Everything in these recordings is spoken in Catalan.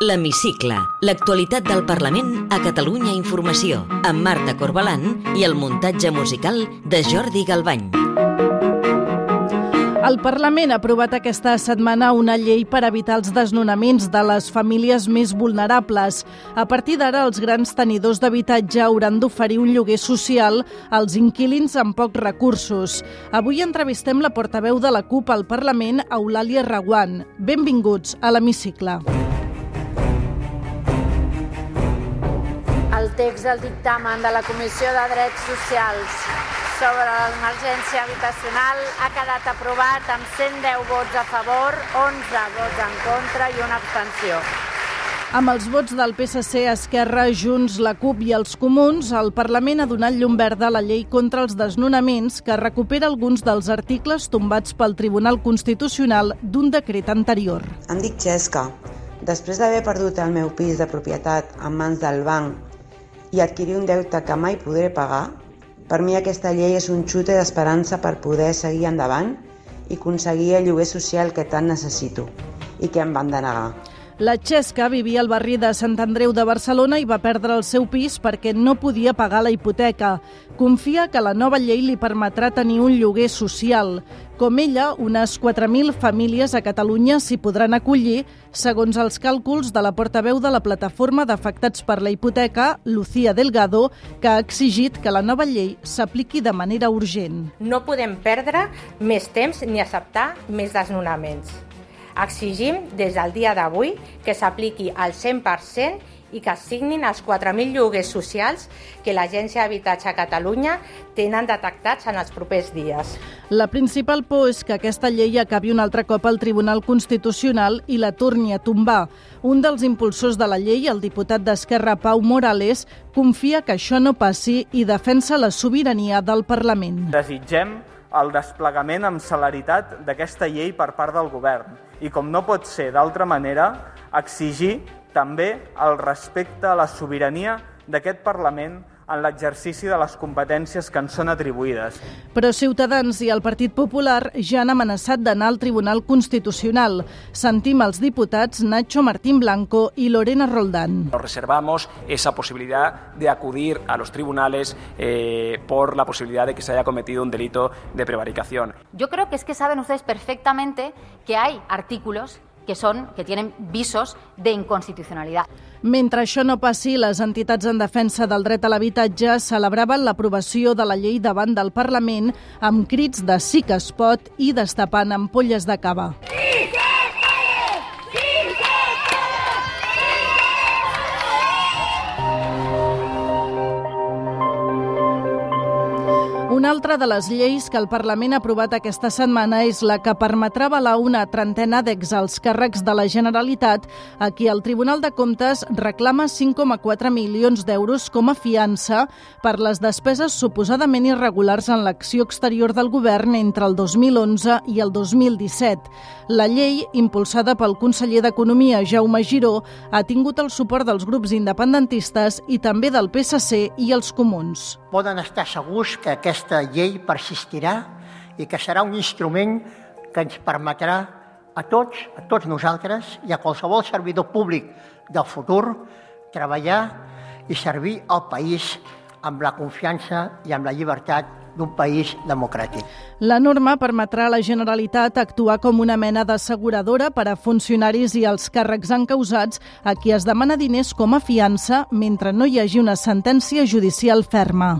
L'Hemicicle, l'actualitat del Parlament a Catalunya Informació, amb Marta Corbalan i el muntatge musical de Jordi Galbany. El Parlament ha aprovat aquesta setmana una llei per evitar els desnonaments de les famílies més vulnerables. A partir d'ara, els grans tenidors d'habitatge hauran d'oferir un lloguer social als inquilins amb pocs recursos. Avui entrevistem la portaveu de la CUP al Parlament, Eulàlia Raguant. Benvinguts a l'Hemicicle. El text del dictamen de la Comissió de Drets Socials sobre l'emergència habitacional ha quedat aprovat amb 110 vots a favor, 11 vots en contra i una abstenció. Amb els vots del PSC, Esquerra, Junts, la CUP i els Comuns, el Parlament ha donat llum verda a la llei contra els desnonaments que recupera alguns dels articles tombats pel Tribunal Constitucional d'un decret anterior. Em dic Xesca. Després d'haver perdut el meu pis de propietat en mans del banc i adquirir un deute que mai podré pagar, per mi aquesta llei és un xute d'esperança per poder seguir endavant i aconseguir el lloguer social que tant necessito i que em van denegar. La Xesca vivia al barri de Sant Andreu de Barcelona i va perdre el seu pis perquè no podia pagar la hipoteca. Confia que la nova llei li permetrà tenir un lloguer social. Com ella, unes 4.000 famílies a Catalunya s'hi podran acollir, segons els càlculs de la portaveu de la plataforma d'afectats per la hipoteca, Lucía Delgado, que ha exigit que la nova llei s'apliqui de manera urgent. No podem perdre més temps ni acceptar més desnonaments. Exigim des del dia d'avui que s'apliqui al 100% i que es signin els 4.000 lloguers socials que l'Agència d'Habitatge a Catalunya tenen detectats en els propers dies. La principal por és que aquesta llei acabi un altre cop al Tribunal Constitucional i la torni a tombar. Un dels impulsors de la llei, el diputat d'Esquerra Pau Morales, confia que això no passi i defensa la sobirania del Parlament. Desitgem el desplegament amb celeritat d'aquesta llei per part del govern i, com no pot ser d'altra manera, exigir també el respecte a la sobirania d'aquest Parlament en l'exercici de les competències que ens són atribuïdes. Però Ciutadans i el Partit Popular ja han amenaçat d'anar al Tribunal Constitucional. Sentim els diputats Nacho Martín Blanco y Lorena Roldán. Nos reservamos esa posibilidad de acudir a los tribunales eh, por la posibilidad de que se haya cometido un delito de prevaricación. Yo creo que es que saben ustedes perfectamente que hay artículos que són que tienen visos de inconstitucionalidad. Mentre això no passi, les entitats en defensa del dret a l'habitatge celebraven l'aprovació de la llei davant del Parlament amb crits de sí que es pot i destapant ampolles de cava. Sí Altra de les lleis que el Parlament ha aprovat aquesta setmana és la que permetrà avalar una trentena d'exalts càrrecs de la Generalitat a qui el Tribunal de Comptes reclama 5,4 milions d'euros com a fiança per les despeses suposadament irregulars en l'acció exterior del govern entre el 2011 i el 2017. La llei, impulsada pel conseller d'Economia, Jaume Giró, ha tingut el suport dels grups independentistes i també del PSC i els comuns. Poden estar segurs que aquesta llei persistirà i que serà un instrument que ens permetrà a tots, a tots nosaltres i a qualsevol servidor públic del futur treballar i servir al país amb la confiança i amb la llibertat d'un país democràtic. La norma permetrà a la Generalitat actuar com una mena d'asseguradora per a funcionaris i els càrrecs encausats a qui es demana diners com a fiança mentre no hi hagi una sentència judicial ferma.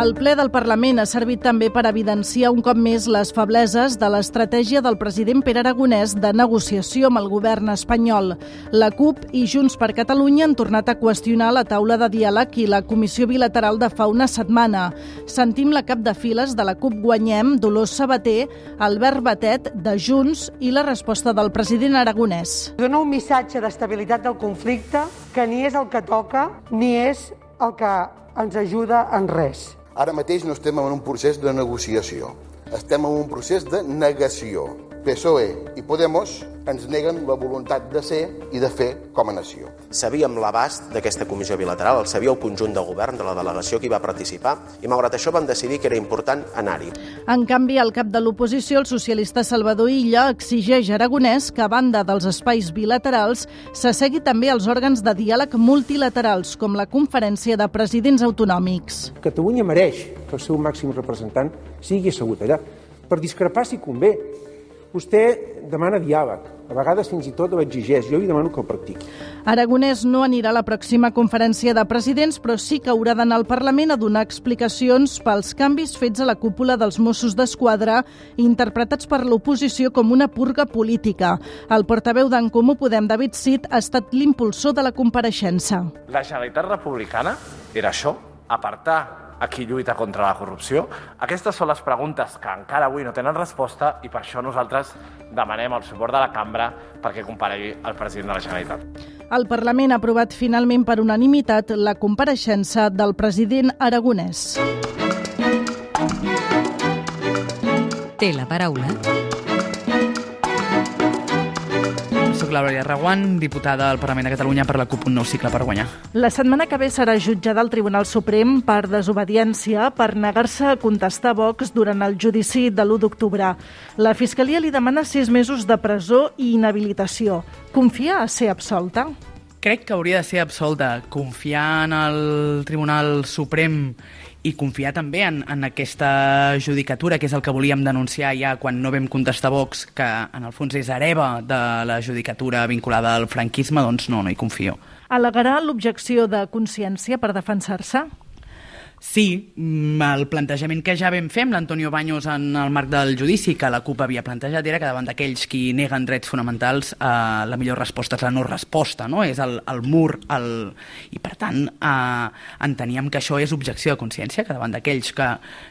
El ple del Parlament ha servit també per evidenciar un cop més les febleses de l'estratègia del president Pere Aragonès de negociació amb el govern espanyol. La CUP i Junts per Catalunya han tornat a qüestionar la taula de diàleg i la comissió bilateral de fa una setmana. Sentim la cap de files de la CUP Guanyem, Dolors Sabater, Albert Batet, de Junts i la resposta del president Aragonès. Dona un missatge d'estabilitat del conflicte que ni és el que toca ni és el que ens ajuda en res. Ara mateix no estem en un procés de negociació, estem en un procés de negació. PSOE i Podemos ens neguen la voluntat de ser i de fer com a nació. Sabíem l'abast d'aquesta comissió bilateral, el sabia el conjunt del govern, de la delegació que hi va participar, i malgrat això vam decidir que era important anar-hi. En canvi, el cap de l'oposició, el socialista Salvador Illa, exigeix a Aragonès que, a banda dels espais bilaterals, s'assegui també als òrgans de diàleg multilaterals, com la Conferència de Presidents Autonòmics. Catalunya mereix que el seu màxim representant sigui assegut allà, per discrepar si convé, Vostè demana diàleg, a vegades fins i tot l'exigeix, jo li demano que el practiqui. Aragonès no anirà a la pròxima conferència de presidents, però sí que haurà d'anar al Parlament a donar explicacions pels canvis fets a la cúpula dels Mossos d'Esquadra, interpretats per l'oposició com una purga política. El portaveu d'en Comú Podem, David Cid, ha estat l'impulsor de la compareixença. La Generalitat Republicana era això, apartar a qui lluita contra la corrupció? Aquestes són les preguntes que encara avui no tenen resposta i per això nosaltres demanem el suport de la cambra perquè comparegui el president de la Generalitat. El Parlament ha aprovat finalment per unanimitat la compareixença del president aragonès. Té la paraula Soc la Glòria Reguant, diputada al Parlament de Catalunya per la CUP Un Nou Cicle per Guanyar. La setmana que ve serà jutjada al Tribunal Suprem per desobediència per negar-se a contestar Vox durant el judici de l'1 d'octubre. La Fiscalia li demana sis mesos de presó i inhabilitació. Confia a ser absolta? Crec que hauria de ser absolta. Confiar en el Tribunal Suprem i confiar també en, en aquesta judicatura, que és el que volíem denunciar ja quan no vam contestar Vox, que en el fons és hereva de la judicatura vinculada al franquisme, doncs no, no hi confio. Alegarà l'objecció de consciència per defensar-se? Sí, mm, el plantejament que ja vam fer amb l'Antonio Baños en el marc del judici que la CUP havia plantejat era que davant d'aquells qui neguen drets fonamentals eh, la millor resposta és la no resposta, no? és el, el mur, el... i per tant eh, enteníem que això és objecció de consciència, que davant d'aquells que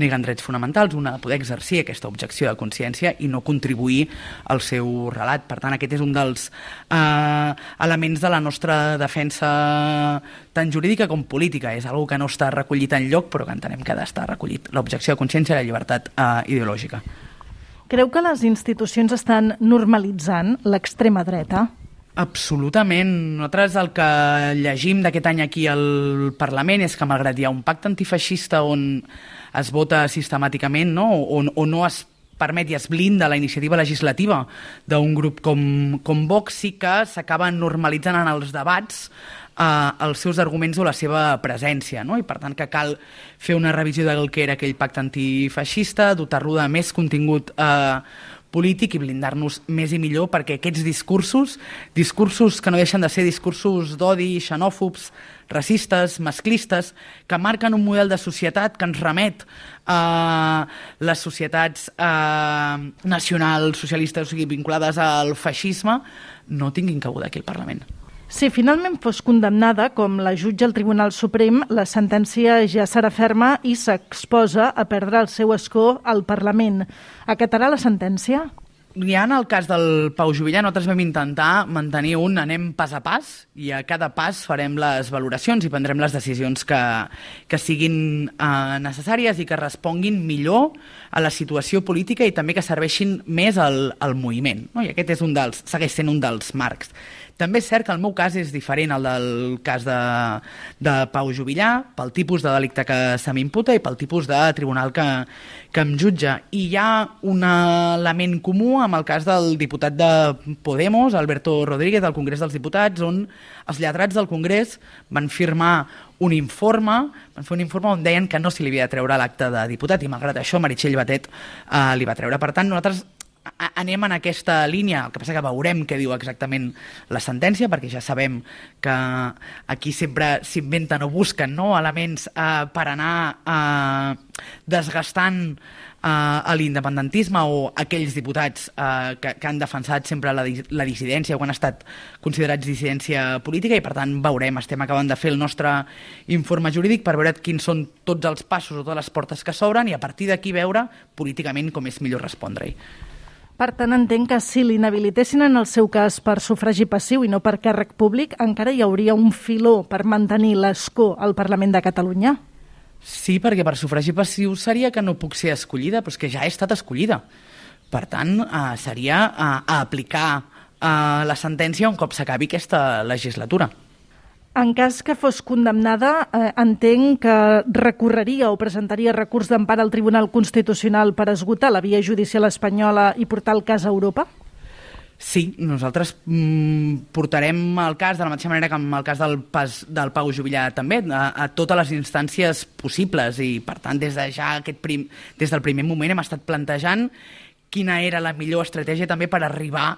neguen drets fonamentals una poder exercir aquesta objecció de consciència i no contribuir al seu relat. Per tant, aquest és un dels eh, elements de la nostra defensa tant jurídica com política. És algo que no està recollit en lloc, però que entenem que ha d'estar recollit. L'objecció de consciència i la llibertat eh, ideològica. Creu que les institucions estan normalitzant l'extrema dreta? Absolutament. Nosaltres el que llegim d'aquest any aquí al Parlament és que malgrat hi ha un pacte antifeixista on es vota sistemàticament no? o, o no es permet i es blinda la iniciativa legislativa d'un grup com, com Vox, sí que s'acaben normalitzant en els debats eh, els seus arguments o la seva presència, no? i per tant que cal fer una revisió del que era aquell pacte antifeixista, dotar-lo de més contingut eh, polític i blindar-nos més i millor perquè aquests discursos, discursos que no deixen de ser discursos d'odi, xenòfobs, racistes, masclistes, que marquen un model de societat que ens remet a les societats eh, nacionals, socialistes, o sigui, vinculades al feixisme, no tinguin cabuda aquí al Parlament. Si finalment fos condemnada, com la jutja al Tribunal Suprem, la sentència ja serà ferma i s'exposa a perdre el seu escó al Parlament. Acatarà la sentència? Ja en el cas del Pau Juvillà nosaltres vam intentar mantenir un anem pas a pas i a cada pas farem les valoracions i prendrem les decisions que, que siguin eh, necessàries i que responguin millor a la situació política i també que serveixin més al, al moviment. No? I aquest és un dels, segueix sent un dels marcs. També és cert que el meu cas és diferent al del cas de, de Pau Juvillà, pel tipus de delicte que se m'imputa i pel tipus de tribunal que, que em jutja. I hi ha un element comú amb el cas del diputat de Podemos, Alberto Rodríguez, del Congrés dels Diputats, on els lletrats del Congrés van firmar un informe, van fer un informe on deien que no se li havia de treure l'acte de diputat i malgrat això Meritxell Batet eh, li va treure. Per tant, nosaltres anem en aquesta línia, el que passa que veurem què diu exactament la sentència, perquè ja sabem que aquí sempre s'inventen o busquen no, elements eh, per anar eh, desgastant eh, l'independentisme o aquells diputats eh, que, que han defensat sempre la, la dissidència o han estat considerats dissidència política i per tant veurem, estem acabant de fer el nostre informe jurídic per veure quins són tots els passos o totes les portes que s'obren i a partir d'aquí veure políticament com és millor respondre-hi. Per tant, entenc que si l'inhabilitessin en el seu cas per sufragi passiu i no per càrrec públic, encara hi hauria un filó per mantenir l'escó al Parlament de Catalunya? Sí, perquè per sufragi passiu seria que no puc ser escollida, però és que ja he estat escollida. Per tant, eh, seria eh, aplicar eh, la sentència un cop s'acabi aquesta legislatura. En cas que fos condemnada, eh, entenc que recorreria o presentaria recurs d'empara al Tribunal Constitucional per esgotar la via judicial espanyola i portar el cas a Europa? Sí, nosaltres mm, portarem el cas de la mateixa manera que amb el cas del, pas, del Pau Jubilà també, a, a totes les instàncies possibles i per tant des de ja aquest prim, des del primer moment hem estat plantejant quina era la millor estratègia també per arribar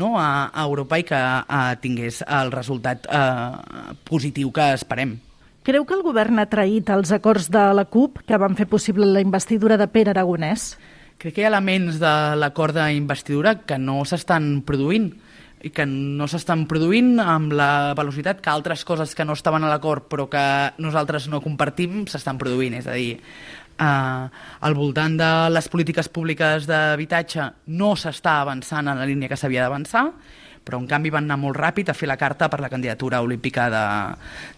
no, a, a Europa i que a, tingués el resultat eh, positiu que esperem. Creu que el govern ha traït els acords de la CUP que van fer possible la investidura de Pere Aragonès? crec que hi ha elements de l'acord d'investidura que no s'estan produint i que no s'estan produint amb la velocitat que altres coses que no estaven a l'acord però que nosaltres no compartim s'estan produint. És a dir, eh, al voltant de les polítiques públiques d'habitatge no s'està avançant en la línia que s'havia d'avançar, però en canvi van anar molt ràpid a fer la carta per la candidatura olímpica de,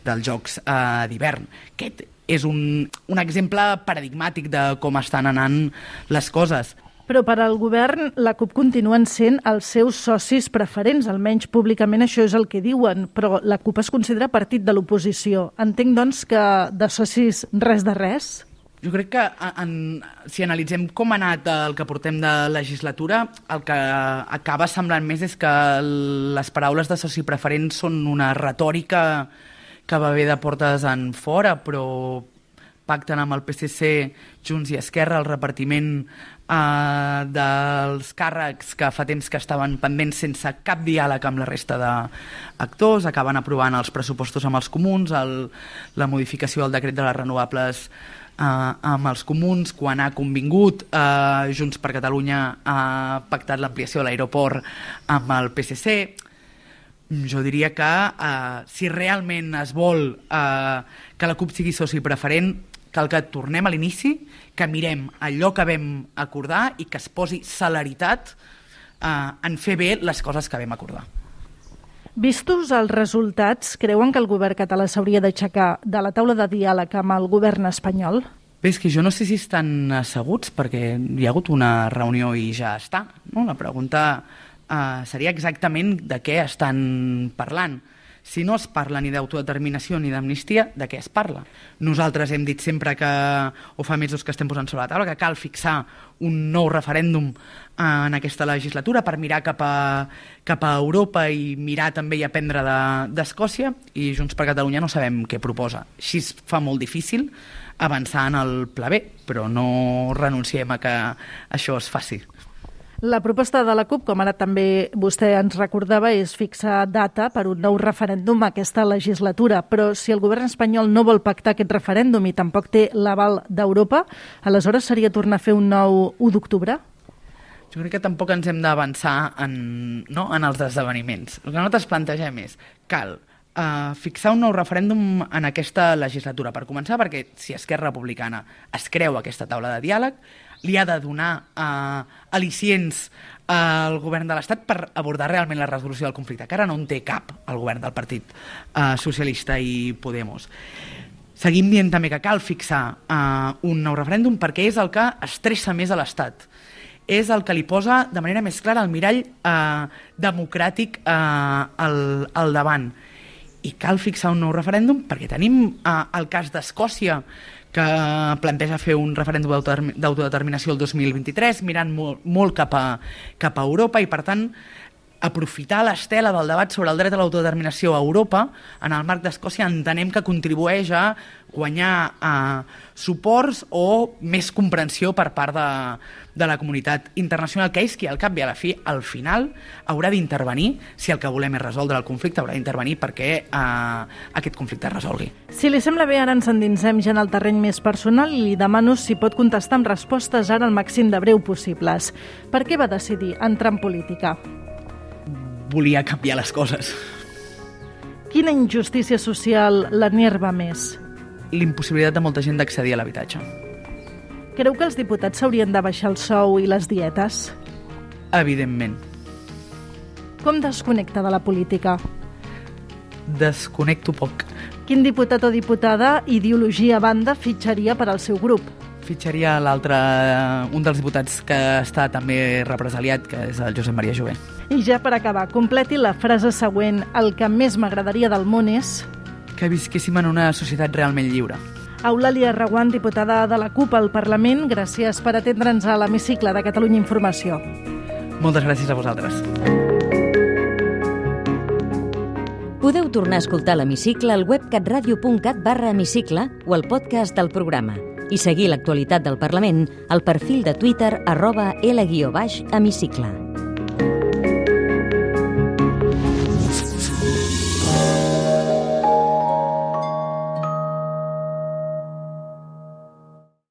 dels Jocs eh, d'hivern. Aquest és un, un exemple paradigmàtic de com estan anant les coses. Però per al govern la CUP continuen sent els seus socis preferents, almenys públicament això és el que diuen, però la CUP es considera partit de l'oposició. Entenc, doncs, que de socis res de res? Jo crec que en, si analitzem com ha anat el que portem de legislatura, el que acaba semblant més és que les paraules de soci preferent són una retòrica que va haver de portes en fora, però pacten amb el PSC, Junts i Esquerra el repartiment eh, dels càrrecs que fa temps que estaven pendents sense cap diàleg amb la resta d'actors, acaben aprovant els pressupostos amb els comuns, el, la modificació del decret de les renovables eh, amb els comuns, quan ha convingut eh, Junts per Catalunya ha pactat l'ampliació de l'aeroport amb el PSC, jo diria que eh, si realment es vol eh, que la CUP sigui soci preferent, cal que tornem a l'inici, que mirem allò que vam acordar i que es posi celeritat eh, en fer bé les coses que vam acordar. Vistos els resultats, creuen que el govern català s'hauria d'aixecar de la taula de diàleg amb el govern espanyol? Bé, és que jo no sé si estan asseguts perquè hi ha hagut una reunió i ja està. No? La pregunta eh, seria exactament de què estan parlant. Si no es parla ni d'autodeterminació ni d'amnistia, de què es parla? Nosaltres hem dit sempre que, o fa mesos que estem posant sobre la taula, que cal fixar un nou referèndum en aquesta legislatura per mirar cap a, cap a Europa i mirar també i aprendre d'Escòcia de, i Junts per Catalunya no sabem què proposa. Així es fa molt difícil avançar en el pla B, però no renunciem a que això es faci. La proposta de la CUP, com ara també vostè ens recordava, és fixar data per un nou referèndum aquesta legislatura. Però si el govern espanyol no vol pactar aquest referèndum i tampoc té l'aval d'Europa, aleshores seria tornar a fer un nou 1 d'octubre? Jo crec que tampoc ens hem d'avançar en, no, en els esdeveniments. El que nosaltres plantegem és cal uh, fixar un nou referèndum en aquesta legislatura. Per començar, perquè si Esquerra Republicana es creu aquesta taula de diàleg, li ha de donar eh, al·licients al govern de l'Estat per abordar realment la resolució del conflicte, que ara no en té cap el govern del Partit eh, Socialista i Podemos. Seguim dient també que cal fixar eh, un nou referèndum perquè és el que estressa més a l'Estat. És el que li posa de manera més clara el mirall eh, democràtic eh, al, al davant. I cal fixar un nou referèndum perquè tenim eh, el cas d'Escòcia, que planteja fer un referèndum d'autodeterminació el 2023, mirant molt, molt cap, a, cap a Europa i, per tant, aprofitar l'estela del debat sobre el dret a l'autodeterminació a Europa en el marc d'Escòcia entenem que contribueix a guanyar eh, suports o més comprensió per part de, de la comunitat internacional, que és qui al cap i a la fi, al final, haurà d'intervenir, si el que volem és resoldre el conflicte, haurà d'intervenir perquè eh, aquest conflicte es resolgui. Si li sembla bé, ara ens endinsem ja en el terreny més personal i li demano si pot contestar amb respostes ara al màxim de breu possibles. Per què va decidir entrar en política? Volia canviar les coses. Quina injustícia social l'enerva més? L'impossibilitat de molta gent d'accedir a l'habitatge. Creu que els diputats s'haurien de baixar el sou i les dietes? Evidentment. Com desconnecta de la política? Desconnecto poc. Quin diputat o diputada, ideologia a banda, fitxaria per al seu grup? fitxaria l'altre, un dels diputats que està també represaliat, que és el Josep Maria Jové. I ja per acabar, completi la frase següent. El que més m'agradaria del món és... Que visquéssim en una societat realment lliure. Eulàlia Reguant, diputada de la CUP al Parlament, gràcies per atendre'ns a l'hemicicle de Catalunya Informació. Moltes gràcies a vosaltres. Podeu tornar a escoltar l'hemicicle al web catradio.cat barra hemicicle o al podcast del programa i seguir l'actualitat del Parlament al perfil de Twitter arroba L-hemicicle.